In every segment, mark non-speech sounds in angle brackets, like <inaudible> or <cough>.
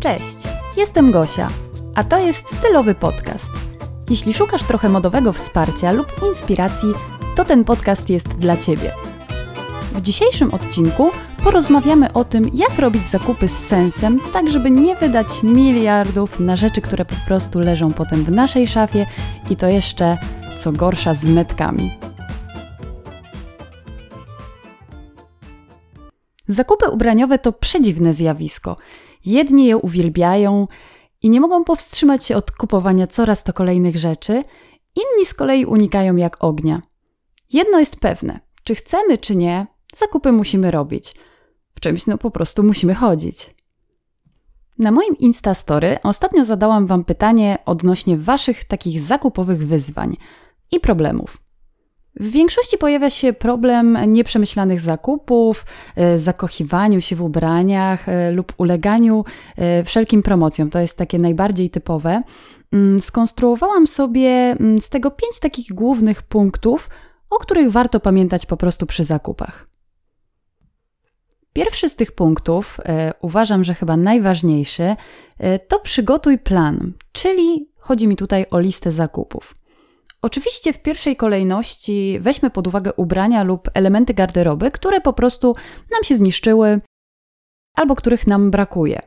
Cześć, jestem Gosia, a to jest stylowy podcast. Jeśli szukasz trochę modowego wsparcia lub inspiracji, to ten podcast jest dla Ciebie. W dzisiejszym odcinku porozmawiamy o tym, jak robić zakupy z sensem, tak żeby nie wydać miliardów na rzeczy, które po prostu leżą potem w naszej szafie i to jeszcze, co gorsza, z metkami. Zakupy ubraniowe to przedziwne zjawisko. Jedni je uwielbiają i nie mogą powstrzymać się od kupowania coraz to kolejnych rzeczy, inni z kolei unikają jak ognia. Jedno jest pewne: czy chcemy, czy nie, zakupy musimy robić. W czymś no po prostu musimy chodzić. Na moim Instastory ostatnio zadałam Wam pytanie odnośnie Waszych takich zakupowych wyzwań i problemów. W większości pojawia się problem nieprzemyślanych zakupów, e, zakochiwaniu się w ubraniach e, lub uleganiu e, wszelkim promocjom. To jest takie najbardziej typowe. Mm, skonstruowałam sobie mm, z tego pięć takich głównych punktów, o których warto pamiętać po prostu przy zakupach. Pierwszy z tych punktów, uważam, że chyba najważniejszy, to przygotuj plan, czyli chodzi mi tutaj o listę zakupów. Oczywiście w pierwszej kolejności weźmy pod uwagę ubrania lub elementy garderoby, które po prostu nam się zniszczyły albo których nam brakuje.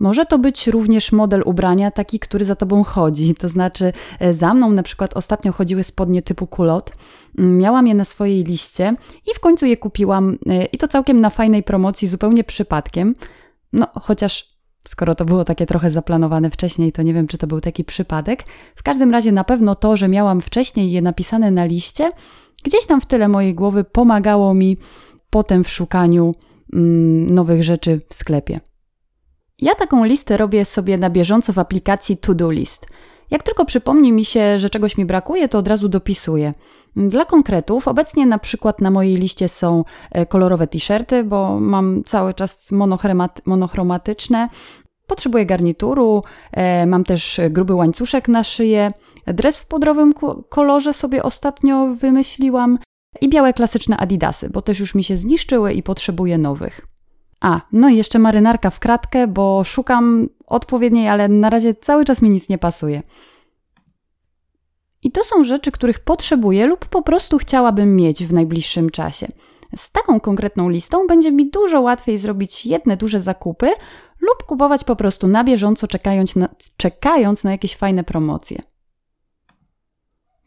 Może to być również model ubrania, taki, który za tobą chodzi. To znaczy, e, za mną na przykład ostatnio chodziły spodnie typu kulot. Mm, miałam je na swojej liście i w końcu je kupiłam, e, i to całkiem na fajnej promocji, zupełnie przypadkiem. No, chociaż Skoro to było takie trochę zaplanowane wcześniej, to nie wiem, czy to był taki przypadek. W każdym razie na pewno to, że miałam wcześniej je napisane na liście, gdzieś tam w tyle mojej głowy pomagało mi potem w szukaniu mm, nowych rzeczy w sklepie. Ja taką listę robię sobie na bieżąco w aplikacji To Do List. Jak tylko przypomni mi się, że czegoś mi brakuje, to od razu dopisuję. Dla konkretów, obecnie na przykład na mojej liście są e, kolorowe t-shirty, bo mam cały czas monochromatyczne. Potrzebuję garnituru, e, mam też gruby łańcuszek na szyję. Dres w pudrowym kolorze sobie ostatnio wymyśliłam i białe klasyczne adidasy, bo też już mi się zniszczyły i potrzebuję nowych. A, no i jeszcze marynarka w kratkę, bo szukam odpowiedniej, ale na razie cały czas mi nic nie pasuje. I to są rzeczy, których potrzebuję lub po prostu chciałabym mieć w najbliższym czasie. Z taką konkretną listą będzie mi dużo łatwiej zrobić jedne duże zakupy lub kupować po prostu na bieżąco, czekając na, czekając na jakieś fajne promocje.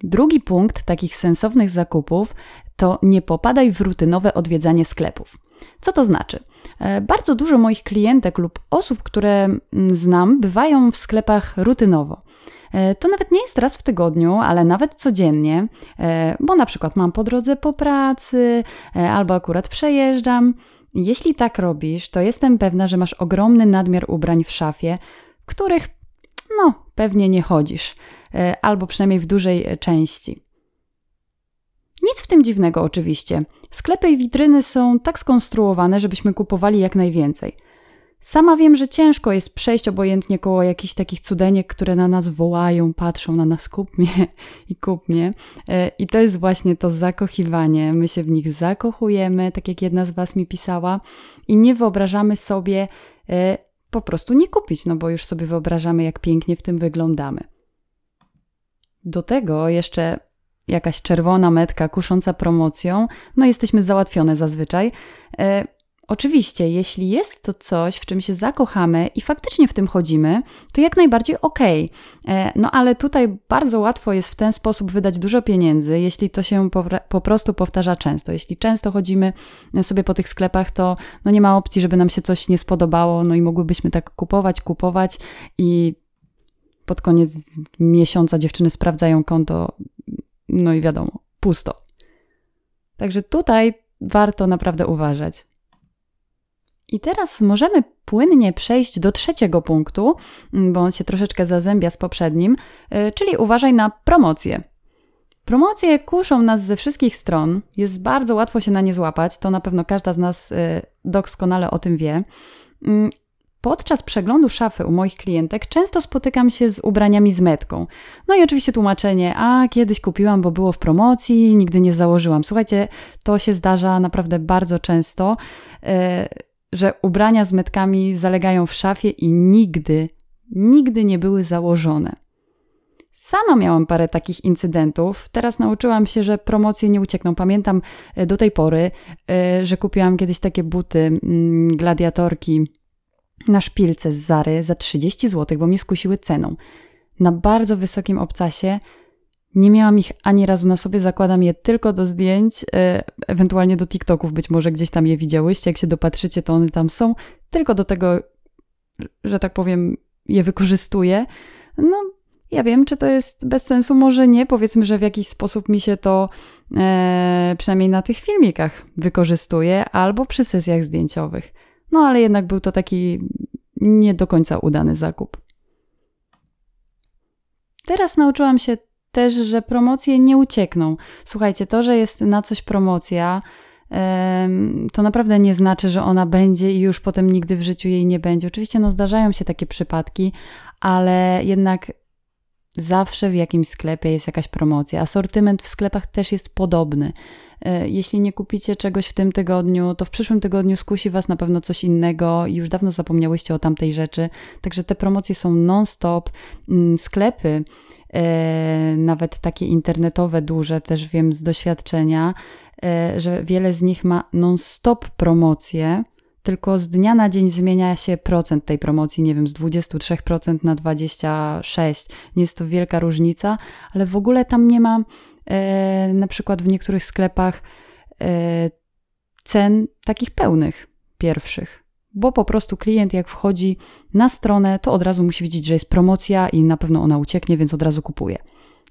Drugi punkt takich sensownych zakupów to nie popadaj w rutynowe odwiedzanie sklepów. Co to znaczy? E, bardzo dużo moich klientek lub osób, które mm, znam, bywają w sklepach rutynowo. E, to nawet nie jest raz w tygodniu, ale nawet codziennie, e, bo na przykład mam po drodze po pracy albo akurat przejeżdżam. Jeśli tak robisz, to jestem pewna, że masz ogromny nadmiar ubrań w szafie, których no pewnie nie chodzisz, albo przynajmniej w dużej części. Nic w tym dziwnego oczywiście. Sklepy i witryny są tak skonstruowane, żebyśmy kupowali jak najwięcej. Sama wiem, że ciężko jest przejść obojętnie koło jakichś takich cudeniek, które na nas wołają, patrzą na nas, kup mnie <laughs> i kup mnie. E, I to jest właśnie to zakochiwanie. My się w nich zakochujemy, tak jak jedna z Was mi pisała, i nie wyobrażamy sobie e, po prostu nie kupić, no bo już sobie wyobrażamy, jak pięknie w tym wyglądamy. Do tego jeszcze jakaś czerwona metka kusząca promocją, no jesteśmy załatwione zazwyczaj. E, oczywiście, jeśli jest to coś, w czym się zakochamy i faktycznie w tym chodzimy, to jak najbardziej okej. Okay. E, no ale tutaj bardzo łatwo jest w ten sposób wydać dużo pieniędzy, jeśli to się po, po, prostu powtarza często. Jeśli często chodzimy sobie po tych sklepach, to no nie ma opcji, żeby nam się coś nie spodobało, no i mogłybyśmy tak kupować, kupować i pod koniec miesiąca dziewczyny sprawdzają konto, no i wiadomo, pusto. Także tutaj warto naprawdę uważać. I teraz możemy płynnie przejść do trzeciego punktu, bo on się troszeczkę zazębia z poprzednim, y, czyli uważaj na promocje. Promocje kuszą nas ze wszystkich stron, jest bardzo łatwo się na nie złapać, to na pewno każda z nas y, doskonale o tym wie. Podczas przeglądu szafy u moich klientek często spotykam się z ubraniami z metką. No i oczywiście tłumaczenie, a kiedyś kupiłam, bo było w promocji, nigdy nie założyłam. Słuchajcie, to się zdarza naprawdę bardzo często. E, że ubrania z metkami zalegają w szafie i nigdy, nigdy nie były założone. Sama miałam parę takich incydentów. Teraz nauczyłam się, że promocje nie uciekną. Pamiętam e, do tej pory, e, że kupiłam kiedyś takie buty mm, gladiatorki na szpilce z Zary za 30 zł, bo mnie skusiły ceną. Na bardzo wysokim obcasie nie miałam ich ani razu na sobie, zakładam je tylko do zdjęć, e, ewentualnie do TikToków, być może gdzieś tam je widziałyście. Jak się dopatrzycie, to one tam są. Tylko do tego, że tak powiem, je wykorzystuję. No, ja wiem, czy to jest bez sensu, może nie. Powiedzmy, że w jakiś sposób mi się to e, przynajmniej na tych filmikach wykorzystuje, albo przy sesjach zdjęciowych. No ale jednak był to taki nie do końca udany zakup. Teraz nauczyłam się też, że promocje nie uciekną. Słuchajcie, to, że jest na coś promocja, to naprawdę nie znaczy, że ona będzie i już potem nigdy w życiu jej nie będzie. Oczywiście no, zdarzają się takie przypadki, ale jednak zawsze w jakimś sklepie jest jakaś promocja. Asortyment w sklepach też jest podobny. E, jeśli nie kupicie czegoś w tym tygodniu, to w przyszłym tygodniu skusi Was na pewno coś innego i już dawno zapomniałyście o tamtej rzeczy. Także te promocje są non-stop. Mm, sklepy, e, nawet takie internetowe, duże, też wiem z doświadczenia, e, że wiele z nich ma non-stop promocje tylko z dnia na dzień zmienia się procent tej promocji, nie wiem, z 23% na 26%. Nie jest to wielka różnica, ale w ogóle tam nie ma e, na przykład w niektórych sklepach e, cen takich pełnych, pierwszych. Bo po prostu klient, jak wchodzi na stronę, to od razu musi widzieć, że jest promocja i na pewno ona ucieknie, więc od razu kupuje.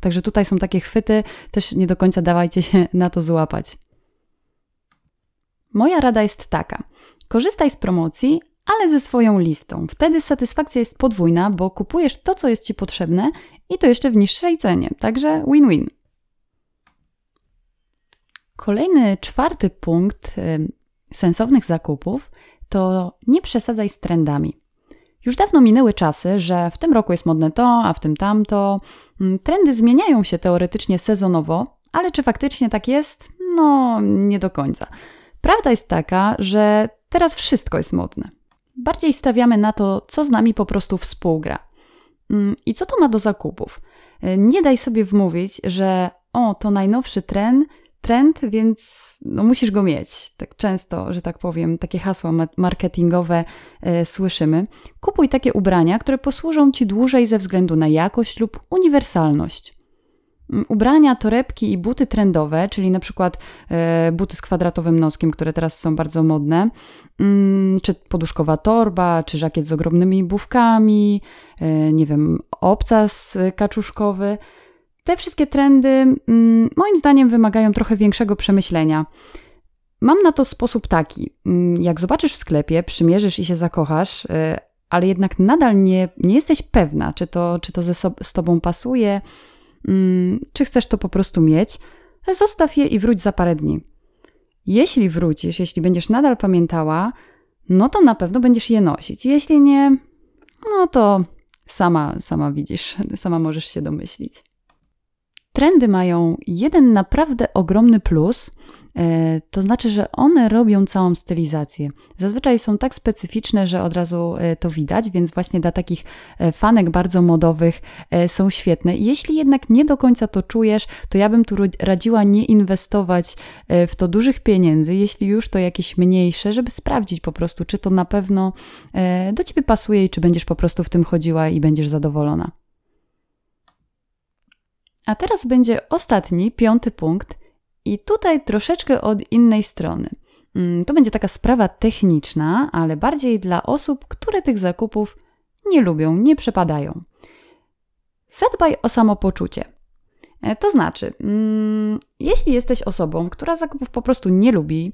Także tutaj są takie chwyty, też nie do końca dawajcie się na to złapać. Moja rada jest taka: Korzystaj z promocji, ale ze swoją listą. Wtedy satysfakcja jest podwójna, bo kupujesz to, co jest Ci potrzebne i to jeszcze w niższej cenie. Także win-win. Kolejny, czwarty punkt y, sensownych zakupów to nie przesadzaj z trendami. Już dawno minęły czasy, że w tym roku jest modne to, a w tym tamto. Mm, trendy zmieniają się teoretycznie sezonowo, ale czy faktycznie tak jest? No, nie do końca. Prawda jest taka, że Teraz wszystko jest modne. Bardziej stawiamy na to, co z nami po prostu współgra. Mm, I co to ma do zakupów? E, nie daj sobie wmówić, że o, to najnowszy trend, trend, więc no, musisz go mieć. Tak często, że tak powiem, takie hasła marketingowe e, słyszymy. Kupuj takie ubrania, które posłużą Ci dłużej ze względu na jakość lub uniwersalność. Mm, ubrania, torebki i buty trendowe, czyli na przykład e, buty z kwadratowym noskiem, które teraz są bardzo modne, mm, czy poduszkowa torba, czy żakiet z ogromnymi bufkami, e, nie wiem, obcas kaczuszkowy. Te wszystkie trendy mm, moim zdaniem wymagają trochę większego przemyślenia. Mam na to sposób taki. Jak zobaczysz w sklepie, przymierzysz i się zakochasz, e, ale jednak nadal nie, nie jesteś pewna, czy to, czy to ze so, z tobą pasuje, Mm, czy chcesz to po prostu mieć, zostaw je i wróć za parę dni. Jeśli wrócisz, jeśli będziesz nadal pamiętała, no to na pewno będziesz je nosić. Jeśli nie, no to sama, sama widzisz, <laughs> sama możesz się domyślić. Trendy mają jeden naprawdę ogromny plus – E, to znaczy, że one robią całą stylizację. Zazwyczaj są tak specyficzne, że od razu e, to widać, więc właśnie dla takich e, fanek bardzo modowych są świetne. Jeśli jednak nie do końca to czujesz, to ja bym tu radziła nie inwestować w to dużych pieniędzy, jeśli już to jakieś mniejsze, żeby sprawdzić po prostu, czy to na pewno do ciebie pasuje i czy będziesz po prostu w tym chodziła i będziesz zadowolona. A teraz będzie ostatni, piąty punkt, i tutaj troszeczkę od innej strony. Mm, to będzie taka sprawa techniczna, ale bardziej dla osób, które tych zakupów nie lubią, nie przepadają. Zadbaj o samopoczucie. E, to znaczy, mm, jeśli jesteś osobą, która zakupów po prostu nie lubi,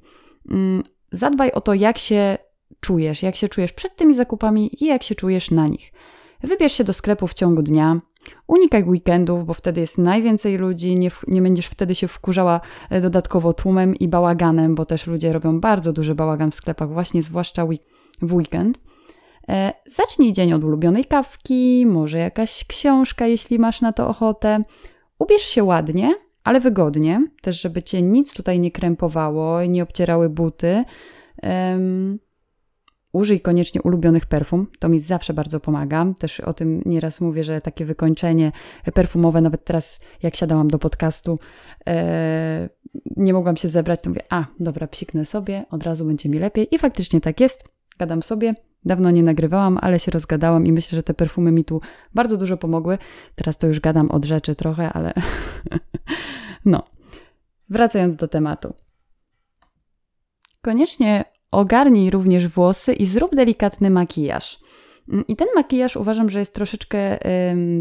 mm, zadbaj o to, jak się czujesz, jak się czujesz przed tymi zakupami i jak się czujesz na nich. Wybierz się do sklepu w ciągu dnia, Unikaj weekendów, bo wtedy jest najwięcej ludzi, nie, nie będziesz wtedy się wkurzała e, dodatkowo tłumem i bałaganem, bo też ludzie robią bardzo duży bałagan w sklepach, właśnie zwłaszcza w weekend. E, zacznij dzień od ulubionej kawki, może jakaś książka, jeśli masz na to ochotę. Ubierz się ładnie, ale wygodnie, też żeby cię nic tutaj nie krępowało, nie obcierały buty. Um, użyj koniecznie ulubionych perfum. To mi zawsze bardzo pomaga. Też o tym nieraz mówię, że takie wykończenie perfumowe, nawet teraz jak siadałam do podcastu, e, nie mogłam się zebrać, to mówię, a dobra, psiknę sobie, od razu będzie mi lepiej. I faktycznie tak jest. Gadam sobie. Dawno nie nagrywałam, ale się rozgadałam i myślę, że te perfumy mi tu bardzo dużo pomogły. Teraz to już gadam od rzeczy trochę, ale <laughs> no. Wracając do tematu. Koniecznie ogarnij również włosy i zrób delikatny makijaż. Mm, I ten makijaż uważam, że jest troszeczkę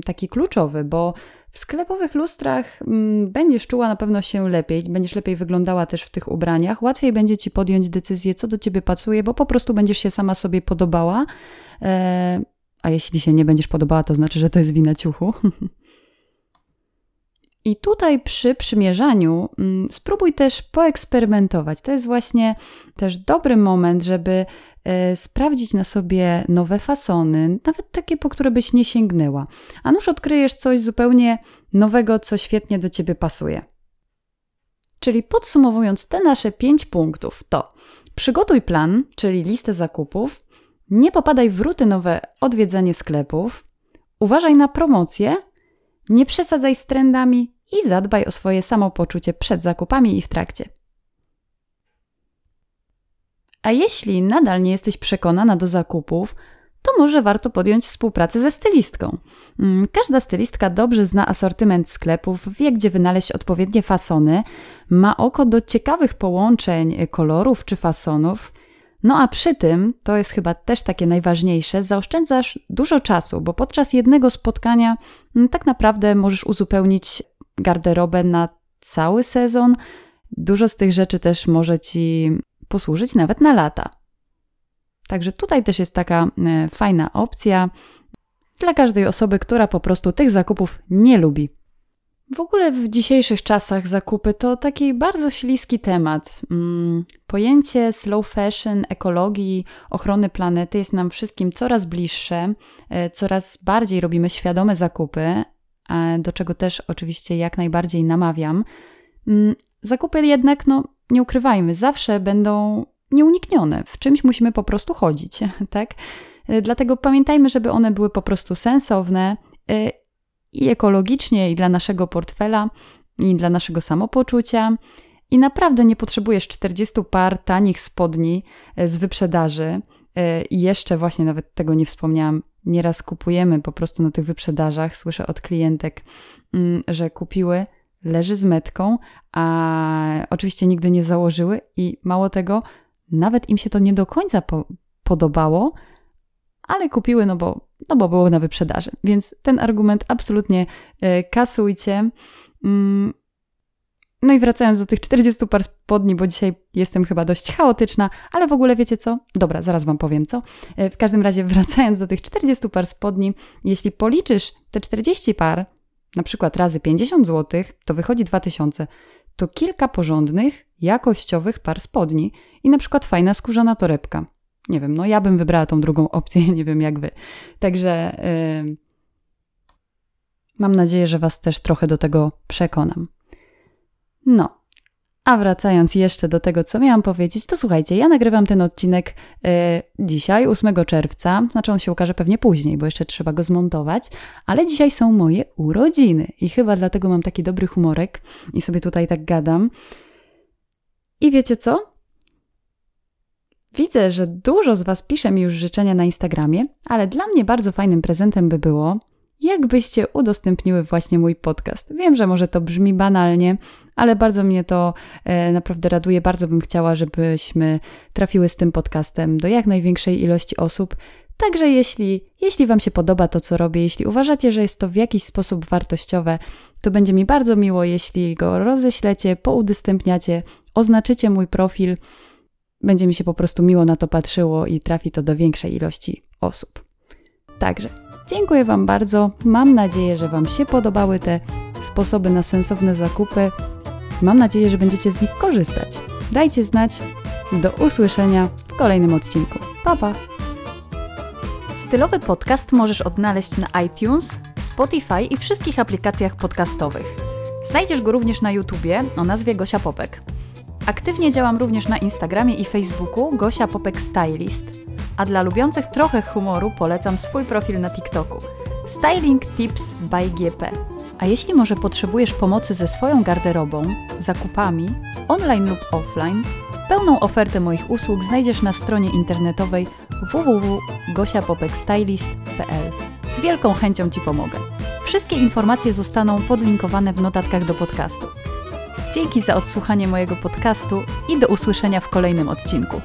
taki kluczowy, bo w sklepowych lustrach ym, będziesz czuła na pewno się lepiej, będziesz lepiej wyglądała też w tych ubraniach, łatwiej będzie ci podjąć decyzję, co do ciebie pasuje, bo po prostu będziesz się sama sobie podobała. E, a jeśli się nie będziesz podobała, to znaczy, że to jest wina ciuchu. <laughs> I tutaj przy przymierzaniu mm, spróbuj też poeksperymentować. To jest właśnie też dobry moment, żeby e, sprawdzić na sobie nowe fasony, nawet takie, po które byś nie sięgnęła. A nuż odkryjesz coś zupełnie nowego, co świetnie do ciebie pasuje. Czyli podsumowując te nasze pięć punktów, to przygotuj plan, czyli listę zakupów, nie popadaj w rutynowe odwiedzanie sklepów, uważaj na promocje, nie przesadzaj z trendami i zadbaj o swoje samopoczucie przed zakupami i w trakcie. A jeśli nadal nie jesteś przekonana do zakupów, to może warto podjąć współpracę ze stylistką. Mm, każda stylistka dobrze zna asortyment sklepów, wie gdzie wynaleźć odpowiednie fasony, ma oko do ciekawych połączeń kolorów czy fasonów. No a przy tym, to jest chyba też takie najważniejsze, zaoszczędzasz dużo czasu, bo podczas jednego spotkania mm, tak naprawdę możesz uzupełnić garderobę na cały sezon. Dużo z tych rzeczy też może Ci posłużyć nawet na lata. Także tutaj też jest taka e, fajna opcja dla każdej osoby, która po prostu tych zakupów nie lubi. W ogóle w dzisiejszych czasach zakupy to taki bardzo śliski temat. Mm, pojęcie slow fashion, ekologii, ochrony planety jest nam wszystkim coraz bliższe, e, coraz bardziej robimy świadome zakupy, do czego też oczywiście jak najbardziej namawiam. Mm, zakupy jednak, no nie ukrywajmy, zawsze będą nieuniknione. W czymś musimy po prostu chodzić, <laughs> tak? E, dlatego pamiętajmy, żeby one były po prostu sensowne e, i ekologicznie, i dla naszego portfela, i dla naszego samopoczucia. I naprawdę nie potrzebujesz 40 par tanich spodni e, z wyprzedaży. I jeszcze właśnie nawet tego nie wspomniałam, nieraz kupujemy po prostu na tych wyprzedażach. Słyszę od klientek, mm, że kupiły, leży z metką, a oczywiście nigdy nie założyły i mało tego, nawet im się to nie do końca po podobało, ale kupiły, no bo, no bo było na wyprzedaży. Więc ten argument absolutnie y, kasujcie. No i wracając do tych 40 par spodni, bo dzisiaj jestem chyba dość chaotyczna, ale w ogóle wiecie co? Dobra, zaraz Wam powiem co. E, w każdym razie <laughs> wracając do tych 40 par spodni, jeśli policzysz te 40 par, na przykład razy 50 zł, to wychodzi 2000. To kilka porządnych, jakościowych par spodni i na przykład fajna skórzana torebka. Nie wiem, no ja bym wybrała tą drugą opcję, <laughs> nie wiem jak Wy. Także yy, mam nadzieję, że Was też trochę do tego przekonam. No, a wracając jeszcze do tego, co miałam powiedzieć, to słuchajcie, ja nagrywam ten odcinek y, dzisiaj, 8 czerwca, znaczy on się ukaże pewnie później, bo jeszcze trzeba go zmontować, ale dzisiaj są moje urodziny i chyba dlatego mam taki dobry humorek i sobie tutaj tak gadam. I wiecie co? Widzę, że dużo z Was pisze mi już życzenia na Instagramie, ale dla mnie bardzo fajnym prezentem by było, jakbyście udostępniły właśnie mój podcast. Wiem, że może to brzmi banalnie, ale bardzo mnie to e, naprawdę raduje. Bardzo bym chciała, żebyśmy trafiły z tym podcastem do jak największej ilości osób. Także jeśli, jeśli Wam się podoba to, co robię, jeśli uważacie, że jest to w jakiś sposób wartościowe, to będzie mi bardzo miło, jeśli go roześlecie, poudostępniacie, oznaczycie mój profil. Będzie mi się po prostu miło na to patrzyło i trafi to do większej ilości osób. Także dziękuję Wam bardzo. Mam nadzieję, że Wam się podobały te sposoby na sensowne zakupy. Mam nadzieję, że będziecie z nich korzystać. Dajcie znać. Do usłyszenia w kolejnym odcinku. Pa pa! Stylowy podcast możesz odnaleźć na iTunes, Spotify i wszystkich aplikacjach podcastowych. Znajdziesz go również na YouTubie o nazwie Gosia Popek. Aktywnie działam również na Instagramie i Facebooku Gosia Popek Stylist. A dla lubiących trochę humoru polecam swój profil na TikToku. Styling Tips by GP. A jeśli może potrzebujesz pomocy ze swoją garderobą, zakupami, online lub offline, pełną ofertę moich usług znajdziesz na stronie internetowej www.gosiapopekstylist.pl. Z wielką chęcią Ci pomogę. Wszystkie informacje zostaną podlinkowane w notatkach do podcastu. Dzięki za odsłuchanie mojego podcastu i do usłyszenia w kolejnym odcinku.